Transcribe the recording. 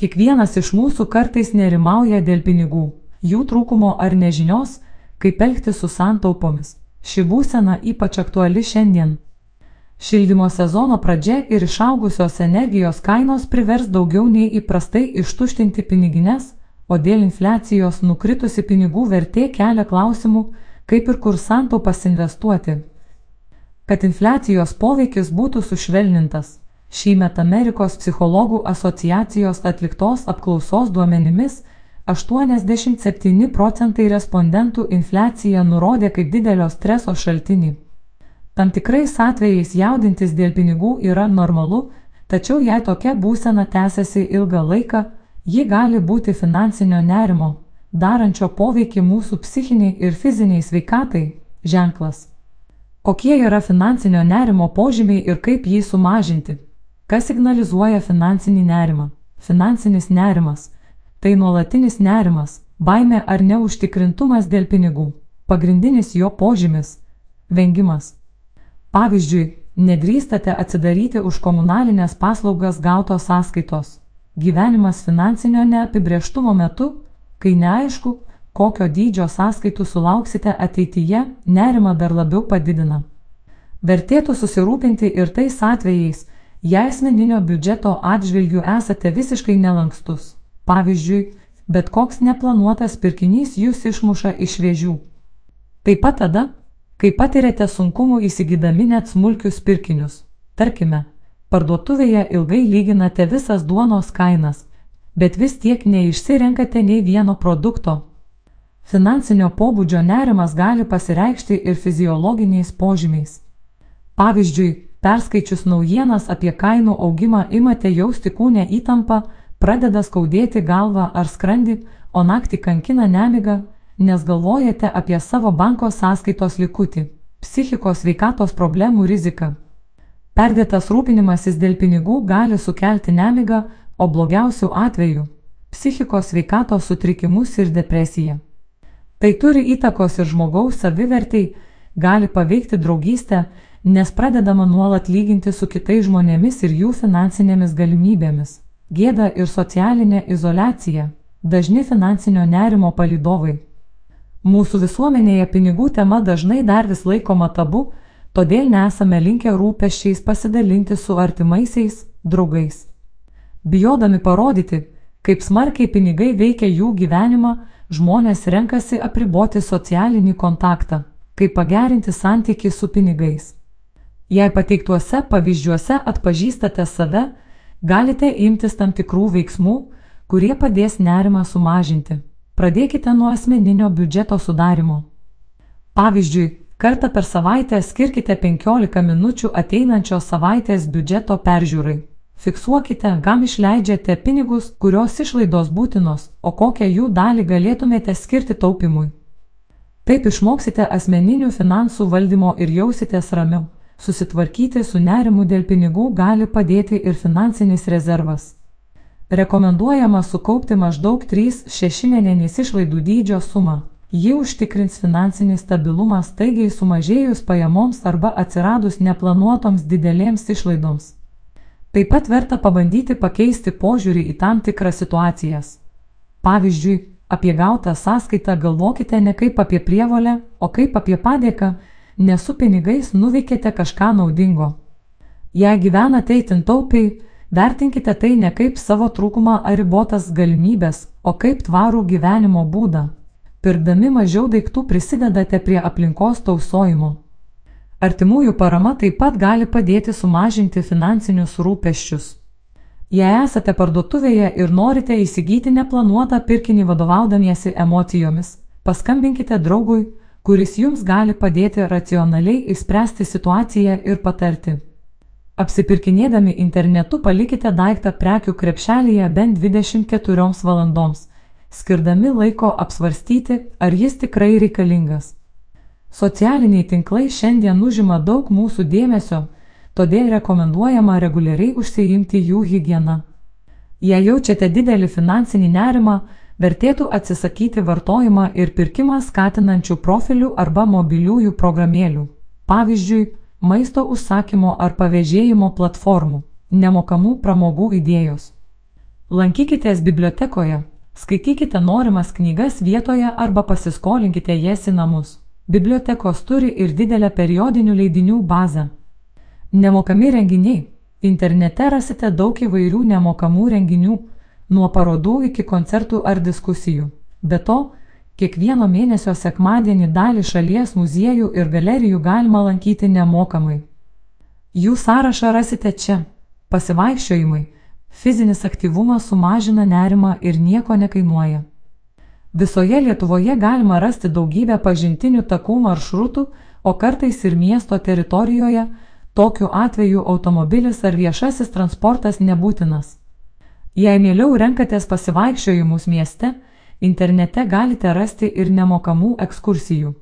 Kiekvienas iš mūsų kartais nerimauja dėl pinigų, jų trūkumo ar nežinios, kaip elgti su santaupomis. Ši būsena ypač aktuali šiandien. Šildymo sezono pradžia ir išaugusios energijos kainos privers daugiau nei įprastai ištuštinti pinigines, o dėl infliacijos nukritusi pinigų vertė kelia klausimų, kaip ir kur santaupas investuoti. Kad infliacijos poveikis būtų sušvelnintas, šįmet Amerikos psichologų asociacijos atliktos apklausos duomenimis 87 procentai respondentų infliaciją nurodė kaip didelio streso šaltinį. Tam tikrais atvejais jaudintis dėl pinigų yra normalu, tačiau jei tokia būsena tęsiasi ilgą laiką, ji gali būti finansinio nerimo, darančio poveikį mūsų psichiniai ir fiziniai sveikatai, ženklas. Kokie yra finansinio nerimo požymiai ir kaip jį sumažinti? Kas signalizuoja finansinį nerimą? Finansinis nerimas - tai nuolatinis nerimas, baime ar neužtikrintumas dėl pinigų. Pagrindinis jo požymis - vengimas. Pavyzdžiui, nedrįstate atsidaryti už komunalinės paslaugas gautos sąskaitos. Gyvenimas finansinio neapibrieštumo metu kai neaišku, kokio dydžio sąskaitų sulauksite ateityje, nerima dar labiau padidina. Vertėtų susirūpinti ir tais atvejais, jei asmeninio biudžeto atžvilgių esate visiškai nelankstus. Pavyzdžiui, bet koks neplanuotas pirkinys jūs išmuša iš vėžių. Taip pat tada, kai patirėte sunkumų įsigydami net smulkius pirkinius. Tarkime, parduotuvėje ilgai lyginate visas duonos kainas, bet vis tiek neišsirenkate nei vieno produkto. Finansinio pobūdžio nerimas gali pasireikšti ir fiziologiniais požymiais. Pavyzdžiui, perskaičius naujienas apie kainų augimą imate jausti kūnę įtampą, pradeda skaudėti galvą ar skrandį, o naktį kankina nemiga, nes galvojate apie savo banko sąskaitos likutį, psichikos veikatos problemų riziką. Perdėtas rūpinimasis dėl pinigų gali sukelti nemigą, o blogiausių atveju - psichikos veikatos sutrikimus ir depresiją. Tai turi įtakos ir žmogaus savivertai, gali paveikti draugystę, nes pradedama nuolat lyginti su kitais žmonėmis ir jų finansinėmis galimybėmis. Gėda ir socialinė izolacija - dažni finansinio nerimo palidovai. Mūsų visuomenėje pinigų tema dažnai dar vis laikoma tabu, todėl nesame linkę rūpeščiais pasidalinti su artimaisiais, draugais. Bijodami parodyti, kaip smarkiai pinigai veikia jų gyvenimą, žmonės renkasi apriboti socialinį kontaktą, kaip pagerinti santykių su pinigais. Jei pateiktuose pavyzdžiuose atpažįstate save, galite imtis tam tikrų veiksmų, kurie padės nerimą sumažinti. Pradėkite nuo asmeninio biudžeto sudarimo. Pavyzdžiui, kartą per savaitę skirkite 15 minučių ateinančios savaitės biudžeto peržiūrai. Fiksuokite, kam išleidžiate pinigus, kurios išlaidos būtinos, o kokią jų dalį galėtumėte skirti taupimui. Taip išmoksite asmeninių finansų valdymo ir jausitės ramiau. Susitvarkyti su nerimu dėl pinigų gali padėti ir finansinis rezervas. Rekomenduojama sukaupti maždaug 3-6 mėnesiais išlaidų dydžio sumą. Ji užtikrins finansinį stabilumą staigiai sumažėjus pajamoms arba atsiradus neplanuotoms didelėms išlaidoms. Taip pat verta pabandyti pakeisti požiūrį į tam tikras situacijas. Pavyzdžiui, apie gautą sąskaitą galvokite ne kaip apie prievolę, o kaip apie padėką, nes su pinigais nuveikėte kažką naudingo. Jei gyvenate įtin taupiai, vertinkite tai ne kaip savo trūkumą ar ribotas galimybės, o kaip tvarų gyvenimo būdą. Pirkdami mažiau daiktų prisidedate prie aplinkos tausojimo. Artimųjų parama taip pat gali padėti sumažinti finansinius rūpeščius. Jei esate parduotuvėje ir norite įsigyti neplanuotą pirkinį vadovaudamiesi emocijomis, paskambinkite draugui, kuris jums gali padėti racionaliai išspręsti situaciją ir patarti. Apsipirkinėdami internetu palikite daiktą prekių krepšelėje bent 24 valandoms, skirdami laiko apsvarstyti, ar jis tikrai reikalingas. Socialiniai tinklai šiandien užima daug mūsų dėmesio, todėl rekomenduojama reguliariai užsiimti jų higieną. Jei jaučiate didelį finansinį nerimą, vertėtų atsisakyti vartojimą ir pirkimą skatinančių profilių arba mobiliųjų programėlių, pavyzdžiui, maisto užsakymo ar pavėžėjimo platformų, nemokamų pramogų idėjos. Lankykitės bibliotekoje, skaitykite norimas knygas vietoje arba pasiskolinkite jas į namus. Bibliotekos turi ir didelę periodinių leidinių bazę. Nemokami renginiai. Internete rasite daug įvairių nemokamų renginių, nuo parodų iki koncertų ar diskusijų. Be to, kiekvieno mėnesio sekmadienį dalį šalies muziejų ir galerijų galima lankyti nemokamai. Jų sąrašą rasite čia. Pasivaikščiojimai. Fizinis aktyvumas sumažina nerimą ir nieko nekainuoja. Visoje Lietuvoje galima rasti daugybę pažintinių takų maršrutų, o kartais ir miesto teritorijoje, tokiu atveju automobilis ar viešasis transportas nebūtinas. Jei mieliau renkatės pasivaikščiojimus mieste, internete galite rasti ir nemokamų ekskursijų.